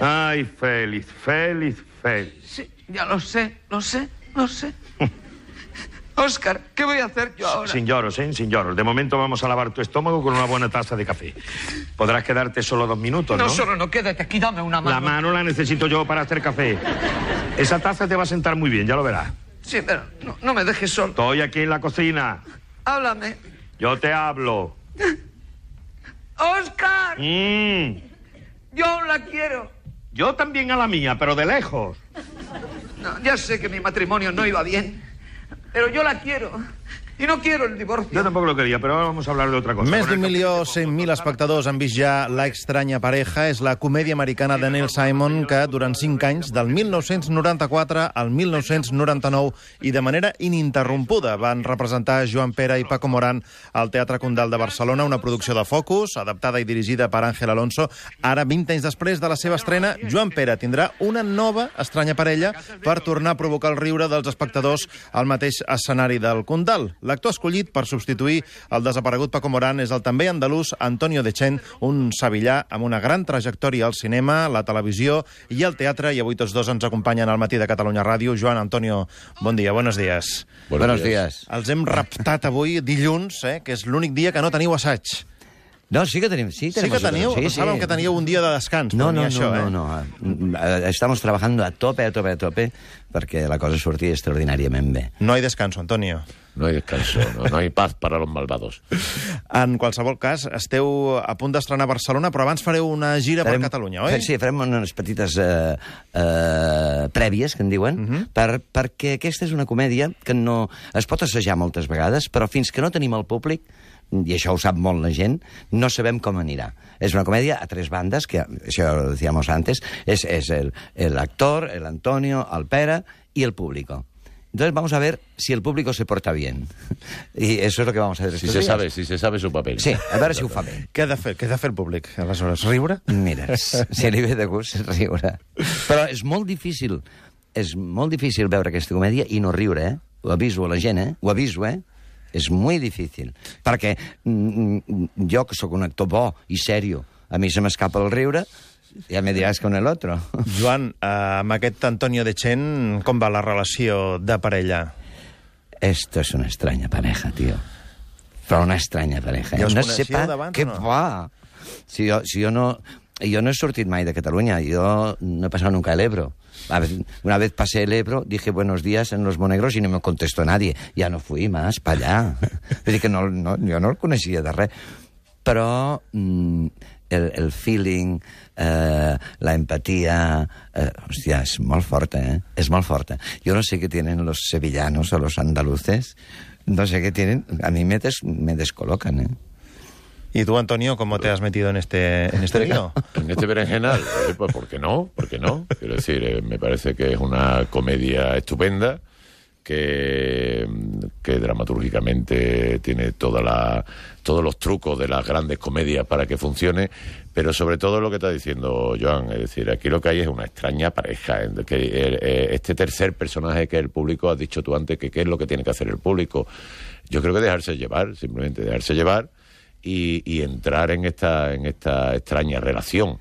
Ay, Félix, Félix, Félix. Sí, ya lo sé, lo sé, lo sé. Oscar, ¿qué voy a hacer yo ahora? Sin lloros, ¿eh? Sin lloros. De momento vamos a lavar tu estómago con una buena taza de café. Podrás quedarte solo dos minutos, ¿no? No, solo no quédate aquí, dame una mano. La mano la necesito yo para hacer café. Esa taza te va a sentar muy bien, ya lo verás. Sí, pero no, no me dejes solo. Estoy aquí en la cocina. Háblame. Yo te hablo. ¡Oscar! Mm. Yo la quiero. Yo también a la mía, pero de lejos. Ya sé que mi matrimonio no iba bien, pero yo la quiero. I no quiero el divorcio. Yo tampoco lo quería, pero ahora vamos a hablar de otra cosa. Més d'un milió cent mil espectadors han vist ja La estranya pareja. És la comèdia americana de Neil Simon que durant cinc anys, del 1994 al 1999, i de manera ininterrompuda, van representar Joan Pera i Paco Moran al Teatre Condal de Barcelona, una producció de Focus, adaptada i dirigida per Àngel Alonso. Ara, 20 anys després de la seva estrena, Joan Pera tindrà una nova estranya parella per tornar a provocar el riure dels espectadors al mateix escenari del Condal. L'actor escollit per substituir el desaparegut Paco Moran és el també andalús Antonio Dechen, un sevillà amb una gran trajectòria al cinema, la televisió i el teatre, i avui tots dos ens acompanyen al matí de Catalunya Ràdio. Joan, Antonio, bon dia, buenos días. Buenos días. Els hem raptat avui dilluns, eh, que és l'únic dia que no teniu assaig. No, sí que tenim. Sí, Sí tenemos que teniu? Sí, sí. que teníeu un dia de descans, No, no, això, no, eh? no, no. Eh, Estamos trabajando a tope, a tope, a tope, perquè la cosa surti extraordinàriament bé. No hay descanso, Antonio. No hay descanso, no, no hay paz para los malvados. En qualsevol cas, esteu a punt d'estrenar a Barcelona, però abans fareu una gira per Catalunya, oi? Sí, farem unes petites eh, eh, prèvies, que en diuen, uh Mhm. -huh. per, perquè aquesta és una comèdia que no es pot assajar moltes vegades, però fins que no tenim el públic, i això ho sap molt la gent, no sabem com anirà. És una comèdia a tres bandes, que això lo decíamos antes, és, és el, el actor, el Pere y el público. Entonces vamos a ver si el público se porta bien. Y eso es lo que vamos a hacer Si se días. sabe, si se sabe su papel. Sí, a veure si ho fa bé. Què ha de fer, què ha de fer el públic, aleshores? Riure? Mira, si li ve de gust riure. Però és molt difícil, és molt difícil veure aquesta comèdia i no riure, eh? Ho aviso a la gent, eh? Ho aviso, eh? És molt difícil. Perquè mm, mm, jo, que sóc un actor bo i sèrio, a mi se m'escapa el riure, ja me diràs con el otro. Joan, eh, amb aquest Antonio Dechen, com va la relació de parella? Esto es una extraña pareja, tío. Però una extraña pareja. Ja us no sé pa què no? va. Si jo, si jo no... Jo no he sortit mai de Catalunya, yo no he pasado nunca el Ebro. A ver, una vez pasé el Ebro, dije buenos días en los Monegros y no me contestó nadie. Ya no fui más para allá. Vull dir que no, no, jo no el coneixia de res. Però mm, el, el feeling, eh, la empatia... Eh, hòstia, és molt forta, eh? És molt forta. Jo no sé què tienen los sevillanos o los andaluces, no sé qué tienen, a mí me, des, me descolocan, ¿eh? ¿Y tú, Antonio, cómo te has metido en este, en este lío? En este berenjenal, eh, pues ¿por qué no? ¿Por qué no? Quiero decir, eh, me parece que es una comedia estupenda, que, que dramatúrgicamente tiene toda la, todos los trucos de las grandes comedias para que funcione, pero sobre todo lo que está diciendo Joan, es decir, aquí lo que hay es una extraña pareja, que este tercer personaje que el público, has dicho tú antes, que qué es lo que tiene que hacer el público. Yo creo que dejarse llevar, simplemente dejarse llevar y, y entrar en esta, en esta extraña relación,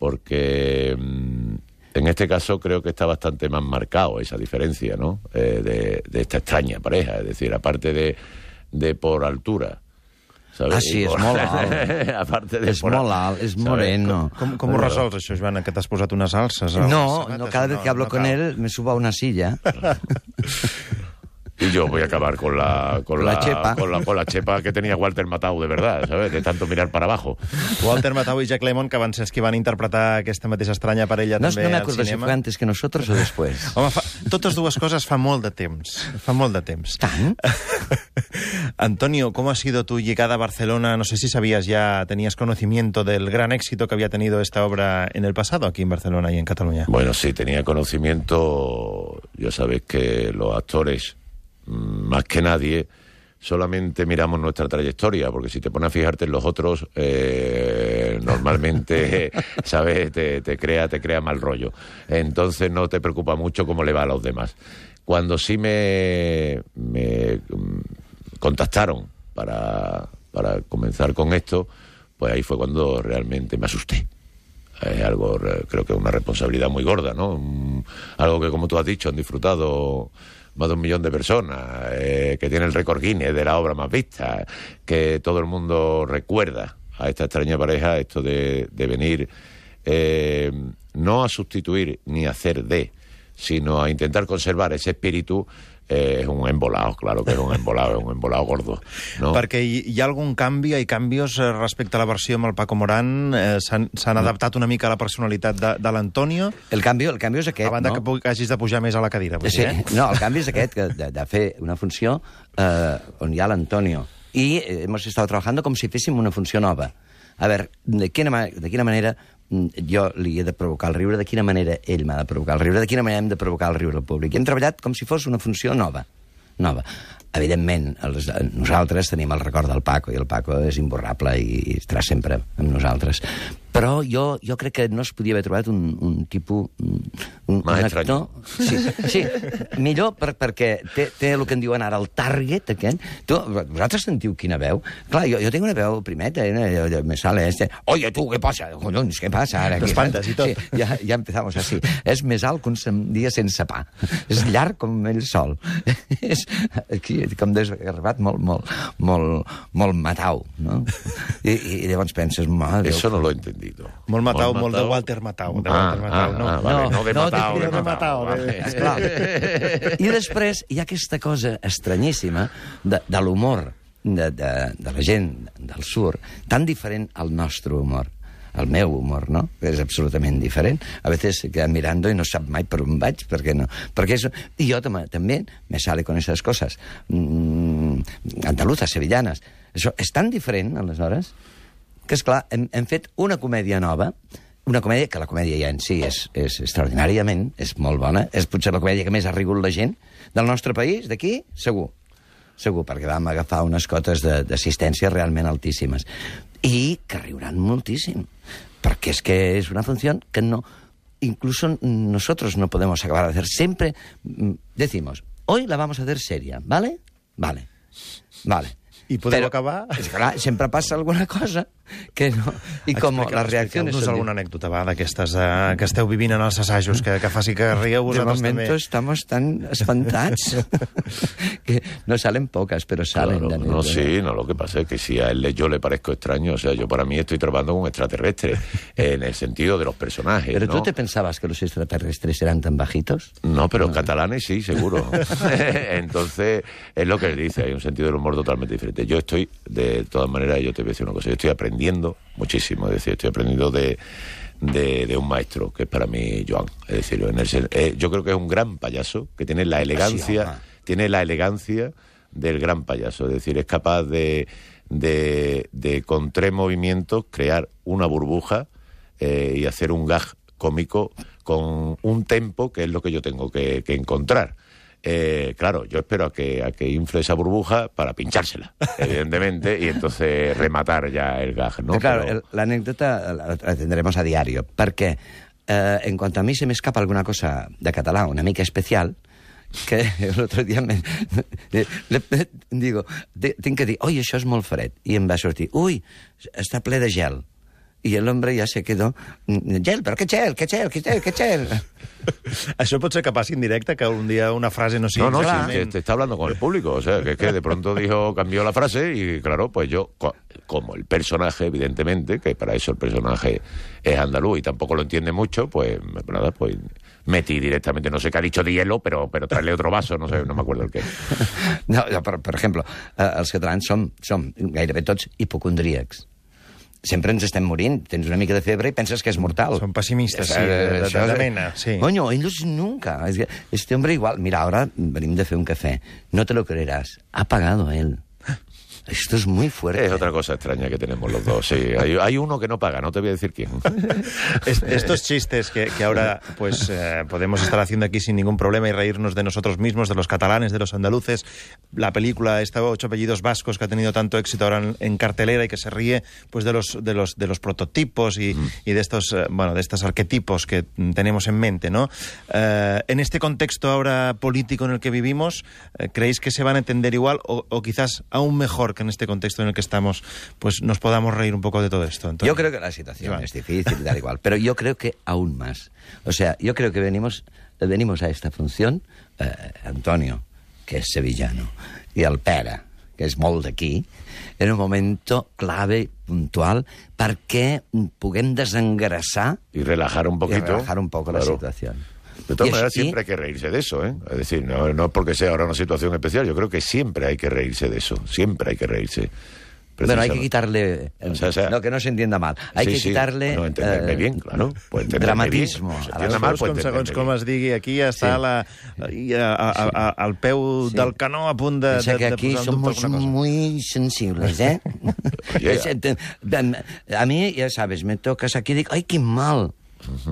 porque mm, en este caso creo que está bastante más marcado esa diferencia, ¿no? Eh, de, de esta extraña pareja, es decir, aparte de, de por altura. ¿sabes? Ah, sí, Y és por- molt alt. aparte de És por molt alt, és ¿sabes? moreno. Com, com ho resols, això, Joan, que t'has posat unes alces? a No, no, cada vez que hablo con cal. él me subo a una silla. Y yo voy a acabar con la con La la, chepa. con la con la chepa que tenía Walter Matau de verdad, ¿sabes? De tanto mirar para abajo. Walter Matthau i Jack Lemmon, que van ser els que van interpretar aquesta mateixa estranya parella No, també no me al si cinema. fue antes que nosotros o después. Home, fa, totes dues coses fa molt de temps. Fa molt de temps. Tant? Antonio, ¿cómo ha sido tu llegada a Barcelona? No sé si sabías ya, tenías conocimiento del gran éxito que había tenido esta obra en el pasado aquí en Barcelona y en Cataluña. Bueno, sí, tenía conocimiento. Ya sabes que los actores, más que nadie, solamente miramos nuestra trayectoria, porque si te pones a fijarte en los otros, eh, normalmente, ¿sabes? Te, te crea, te crea mal rollo. Entonces no te preocupa mucho cómo le va a los demás. Cuando sí me, me mm, contactaron para, para comenzar con esto, pues ahí fue cuando realmente me asusté. Es algo, creo que es una responsabilidad muy gorda, ¿no? Algo que, como tú has dicho, han disfrutado más de un millón de personas, eh, que tiene el récord Guinness de la obra más vista, que todo el mundo recuerda a esta extraña pareja esto de, de venir eh, no a sustituir ni a hacer de, sino a intentar conservar ese espíritu. Eh, es un embolado, claro que es un embolado, es un embolado gordo. ¿no? Perquè hi, hi ha algun canvi, hi ha canvis eh, respecte a la versió amb el Paco Morán? Eh, S'han s'han adaptat una mica a la personalitat de, de l'Antonio? El canvi, el canvi és aquest, A banda no? que pugui- hagis de pujar més a la cadira, vull Sí, dir, eh? no, el canvi és aquest, que de, de fer una funció eh, on hi ha l'Antonio. I eh, hemos estado trabajando com si féssim una funció nova. A veure, de quina, de quina manera jo li he de provocar el riure, de quina manera ell m'ha de provocar el riure, de quina manera hem de provocar el riure al públic. I hem treballat com si fos una funció nova. nova. Evidentment, els, nosaltres tenim el record del Paco, i el Paco és imborrable i estarà sempre amb nosaltres. Però jo, jo crec que no es podia haver trobat un, un tipus... Un, un, un actor... Sí, sí, millor per, perquè té, té el que en diuen ara el target aquest. Tu, vosaltres sentiu quina veu? Clar, jo, jo tinc una veu primeta, eh? Jo, jo, me sale este... Oye, tu, què passa? Collons, què passa ara? T'espantes i tot. Sí, ja, ja empezamos así. És més alt que un dia sense pa. És llarg com ell sol. és aquí, com desgarbat, molt, molt, molt, molt matau, no? I, i llavors penses, mare... Eso no lo he entendido. Molt Matau, molt de Walter Matau. De Ah, Walter Matau, ah, no. ah, vale, No, no, de no, Matau, de de Matau, Matau. de- vale. Esclar. I després hi ha aquesta cosa estranyíssima de, de l'humor de, de, de la gent del sur, tan diferent al nostre humor el meu humor, no? És absolutament diferent. A veces se queda mirando i no sap mai per on vaig, perquè no. Perquè és... I jo tam també me sale con esas cosas. Mm, andaluzas, sevillanas. Això és tan diferent, aleshores, que, és clar hem, hem fet una comèdia nova, una comèdia que la comèdia ja en si és, és extraordinàriament, és molt bona, és potser la comèdia que més ha rigut la gent del nostre país, d'aquí, segur. Segur, perquè vam agafar unes cotes de- d'assistència realment altíssimes. I que riuran moltíssim, perquè és que és una funció que no... Incluso nosotros no podemos acabar de hacer. Siempre mm, decimos, hoy la vamos a hacer seria, ¿vale? Vale. Vale. I podeu Però, acabar? És clar, sempre passa alguna cosa que no... I com Explica- les reaccions... expliqueu-nos són alguna anècdota, va, d'aquestes eh, que esteu vivint en els assajos, que, que faci que rieu De vosaltres momento també. estamos tan espantados que no salen pocas, pero salen. Claro, Daniel. no, sí, no, lo que pasa es que si a él yo le parezco extraño, o sea, yo para mí estoy trabajando con un extraterrestre, en el sentido de los personajes, ¿Pero ¿no? tú te pensabas que los extraterrestres eran tan bajitos? No, pero catalanes sí, seguro. Entonces, es lo que él dice, hay un sentido del humor totalmente diferente. Yo estoy, de todas maneras, yo te voy a decir una cosa, yo estoy aprendiendo muchísimo, es decir, estoy aprendiendo de, de, de un maestro, que es para mí Joan. Es decir, en el eh, yo creo que es un gran payaso, que tiene la elegancia, home. tiene la elegancia del gran payaso, es decir, es capaz de, de, de con tres movimientos crear una burbuja eh, y hacer un gag cómico con un tempo que es lo que yo tengo que, que encontrar. Eh, claro, yo espero a que, a que infle esa burbuja para pinchársela, evidentemente, y entonces rematar ya el gag, ¿no? claro, Pero- el- la anécdota la, tendremos a diario, perquè eh, en cuanto a mí se me escapa alguna cosa de català una mica especial, que l'altre dia me, le, le, digo, te- tinc que dir, oi, això és molt fred, i em va sortir, ui, està ple de gel. I l'home ja se quedó, gel, però què gel, què gel, què gel, què gel? Això pot ser que passi en directe, que un dia una frase no sigui... No, no, sí, que te está hablando con el público. O sea, que es que de pronto dijo, cambió la frase y claro, pues yo, co- como el personaje, evidentemente, que para eso el personaje es andaluz y tampoco lo entiende mucho, pues nada, pues metí directamente, no sé qué ha dicho de hielo, pero, pero traerle otro vaso, no sé, no me acuerdo el qué. No, no, per, per exemple, eh, els catalans som, som gairebé tots hipocondríacs. Sempre ens estem morint, tens una mica de febre i penses que és mortal. Som pessimistes, sí, Eh, de- de- de mena, sí. Coño, ellos nunca. Este hombre igual... Mira, ahora venimos de fer un café. No te lo creerás. Ha pagado él. Esto es muy fuerte. Es otra cosa extraña que tenemos los dos, sí. Hay, hay uno que no paga, no te voy a decir quién. Es- estos chistes que, que ahora pues eh, podemos estar haciendo aquí sin ningún problema y reírnos de nosotros mismos, de los catalanes, de los andaluces. La película esta Ocho apellidos vascos que ha tenido tanto éxito ahora en, en cartelera y que se ríe pues de los de los de los prototipos y, y de estos eh, bueno de estos arquetipos que mm, tenemos en mente, ¿no? Eh, en este contexto ahora político en el que vivimos, ¿creéis que se van a entender igual o, o quizás aún mejor que en este contexto en el que estamos, pues nos podamos reír un poco de todo esto. Antonio? Yo creo que la situación Iván. es difícil y tal igual, pero yo creo que aún más. O sea, yo creo que venimos, venimos a esta función, eh, Antonio, que és sevillano, i el Pere, que és molt d'aquí, en un moment clave, puntual, perquè puguem desengrasar Y relajar un y poquito. relajar un poco la Claro. De todas maneras, siempre hay que reírse de eso, ¿eh? Es decir, no, no porque sea ahora una situación especial, yo creo que siempre hay que reírse de eso. Siempre hay que reírse. Bueno, hay que quitarle... eh, O sea, o sea- no, que no se entienda mal. Hay Sí, que sí. quitarle... Bueno, entenderme eh, bien, claro. Pues entenderme dramatismo bien. Se a mal, pues com, segons com es digui, aquí està Sí. la, i a, a, a, al peu Sí. del canó a punt de, Pensa de, que aquí somos alguna cosa. muy sensibles, ¿eh? Te- ven, a mí, ya sabes, me tocas aquí y digo, ¡ay, qué mal!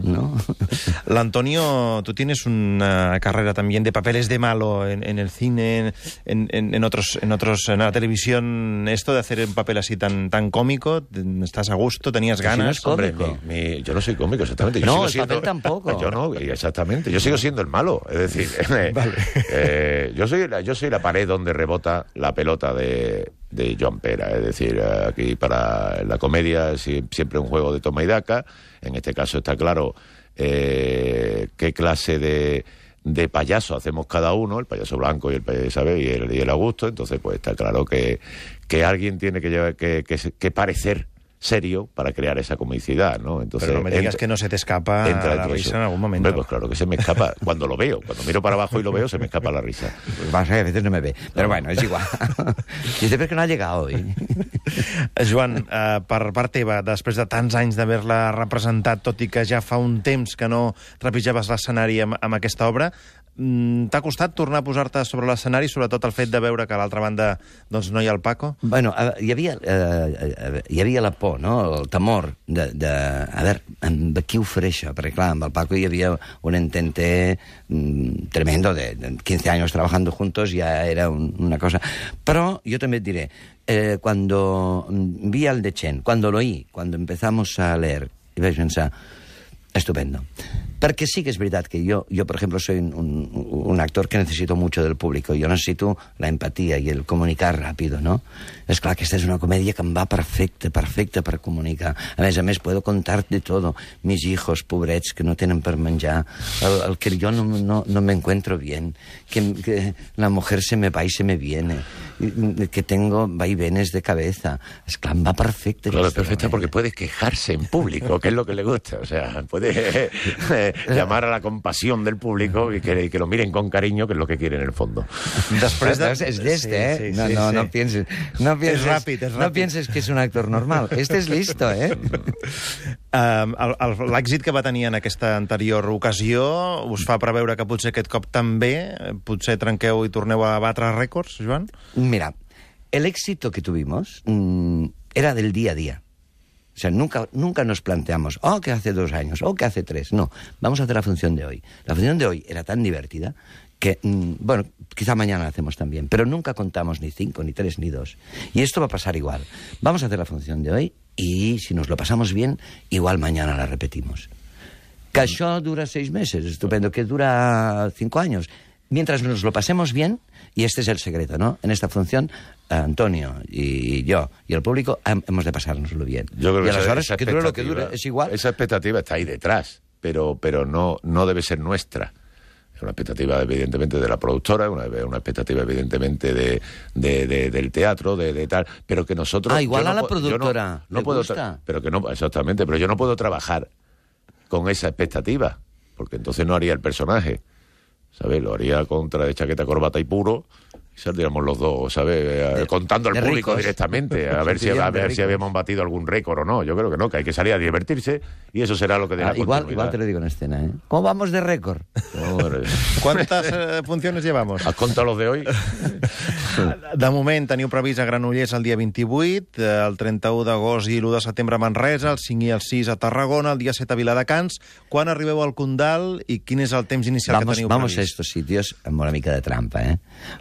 ¿No? Antonio, tú tienes una carrera también de papeles de malo en, en el cine, en, en- en otros, en otros, en la televisión. Esto de hacer un papel así tan, tan cómico, ¿estás a gusto? ¿Tenías Que si no ganas? es Hombre, cómico. mi- mi- yo no soy cómico, exactamente. Yo No, sigo el siendo, papel tampoco. Yo no, exactamente. Yo sigo siendo el malo. Es decir, eh, yo, soy la, yo soy la pared donde rebota la pelota de, de Joan Pera. Es decir, aquí para la comedia es sie- siempre un juego de toma y daca. En este caso está claro eh, qué clase de de payaso hacemos cada uno, el payaso blanco y el payaso y el, y el Augusto, entonces pues está claro que, que alguien tiene que, llevar, que, que, que parecer serio para crear esa comicidad, ¿no? Entonces, Pero no me digas entra- que no se te escapa entra la risa eso. en algún momento. Hombre, pues claro que se me escapa cuando lo veo, cuando miro para abajo y lo veo, se me escapa la risa. Pues pasa que a veces no me ve. Pero bueno, es igual. Pero es que no ha llegado hoy. Joan, eh, per part teva, després de tants anys d'haver-la representat, tot i que ja fa un temps que no trepitjaves l'escenari amb, amb aquesta obra, t'ha costat tornar a posar-te sobre l'escenari, sobretot el fet de veure que a l'altra banda doncs, no hi ha el Paco? Bueno, hi, havia, eh, eh, hi havia la por, no? el temor de, de... A veure, amb qui ho faré això? Perquè, clar, amb el Paco hi havia un entente mm, tremendo de, de 15 años trabajando juntos, ya era un- una cosa... Però yo també et diré, eh, cuando mm, vi al de Chen, cuando lo oí, cuando empezamos a leer, vaig pensar, estupendo. Perquè sí que és veritat que jo, jo per exemple, soy un, un, actor que necesito mucho del público. Jo necessito la empatía i el comunicar ràpido, ¿no? És clar que esta és una comèdia que em va perfecta, perfecta per comunicar. A més a més, puedo contar de todo. Mis hijos, pobrets, que no tenen per menjar, el, el que jo no, no, no me encuentro bien, que, que la mujer se me va y se me viene, y- que tengo vaivenes de cabeza. És clar, em va perfecte. Claro, es aquesta perfecta comèdia. porque puede quejarse en público, que es lo que le gusta. O sea, puede eh, llamar a la compasión del público y que, que lo miren con cariño, que es lo que quiere en el fondo. Després de... És d'este, eh? Sí, sí, no, sí, no, sí. no pienses... No pienses, ràpid, és No ràpid. pienses que és un actor normal. Este és listo, eh? Um, L'èxit que va tenir en aquesta anterior ocasió us fa preveure que potser aquest cop també eh, potser trenqueu i torneu a batre rècords, Joan? Mira, el éxito que tuvimos mm, era del día a día. O sea, nunca, nunca nos planteamos, oh, que hace dos años, oh, que hace tres. No, vamos a hacer la función de hoy. La función de hoy era tan divertida que, mm, bueno, quizá mañana la hacemos también, pero nunca contamos ni cinco, ni tres, ni dos. Y esto va a pasar igual. Vamos a hacer la función de hoy y si nos lo pasamos bien, igual mañana la repetimos. Que dura seis meses, estupendo. Que dura cinco años. Mientras nos lo pasemos bien, y este es el secreto, ¿no? En esta función, Antonio y yo y el público hem- hemos de pasárnoslo bien. Yo creo y a las horas, que dure lo que dure, es igual. Esa expectativa está ahí detrás, pero, pero no, no debe ser nuestra. Es una expectativa, evidentemente, de la productora, una, una expectativa, evidentemente, de, de- de- del teatro, de, de tal, pero que nosotros... Ah, igual a la no- productora no puedo gusta. Pero que no, exactamente, pero yo no puedo trabajar con esa expectativa, porque entonces no haría el personaje. ¿Sabes? Lo haría contra de chaqueta, corbata y puro. Y saldríamos los dos, ¿sabes? Eh, De- Contando al público ricos. directamente, a ver, si, a ver si habíamos batido algún récord o no. Yo creo que no, que hay que salir a divertirse y eso será lo que Ah, igual, igual te lo digo en escena, ¿eh? ¿Cómo vamos de récord? Quantes eh, funcions llevamos? ¿Has contado los de hoy? De moment teniu previst a Granollers el dia 28, eh, el 31 d'agost i l'1 de setembre a Manresa, el 5 i el 6 a Tarragona, el dia 7 a Viladecans. Quan arribeu al Condal i quin és el temps inicial Vamos, que teniu vamos a previst? estos sitios amb una mica de trampa, ¿eh?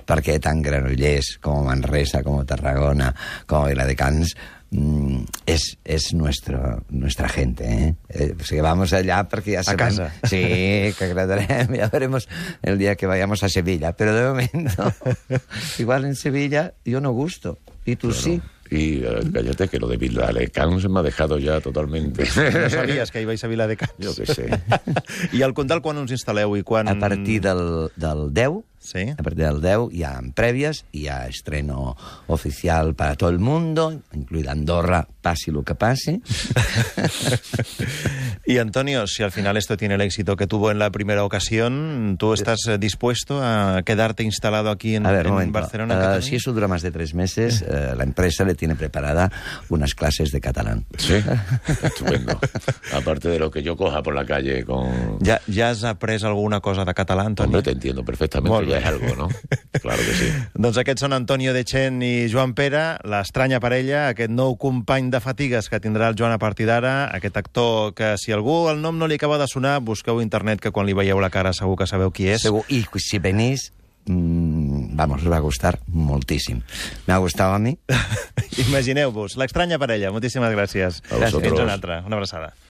Perquè tant Granollers com Manresa, com Tarragona, com Viladecans, mm, es, es nuestro, nuestra gente, ¿eh? eh o sigui, vamos allá porque ya A sabem- casa. Sí, que agradarem, ya veremos el día que vayamos a Sevilla, pero de momento, igual en Sevilla yo no gusto. ¿Y tú sí? Y eh, cállate que lo de Viladecans me ha dejado ya totalmente. No sabies que hi vais a Viladecans. Jo què sé. I el Condal quan us instal·leu i quan... A partir del, del 10, Sí. a partir del 10 hi ha prèvies, hi ha estreno oficial para todo el mundo, incluida Andorra, pase lo que pase. Y Antonio, si al final esto tiene el éxito que tuvo en la primera ocasión, ¿tú estás eh, dispuesto a quedarte instalado aquí en, A ver, en momento. Barcelona? Cataluña? si eso dura más de tres meses, eh, la empresa le tiene preparada unas clases de catalán. Sí, estupendo. Aparte de lo que yo coja por la calle con... ¿Ya, ¿Ya has après alguna cosa de català, Antonio? Hombre, te entiendo perfectamente, Molt es algo, ¿no? Claro que sí. Doncs aquests són Antonio Dechen i Joan Pere, l'estranya parella, aquest nou company de fatigues que tindrà el Joan a partir d'ara, aquest actor que si algú el nom no li acaba de sonar, busqueu internet que quan li veieu la cara segur que sabeu qui és. Segur- Y si venís, mm, vamos, os va a gustar muchísimo. Me ha gustado a mí. Imagineu-vos, l'estranya parella. Moltíssimes gràcies. A vosaltres. Fins una altra. Una abraçada.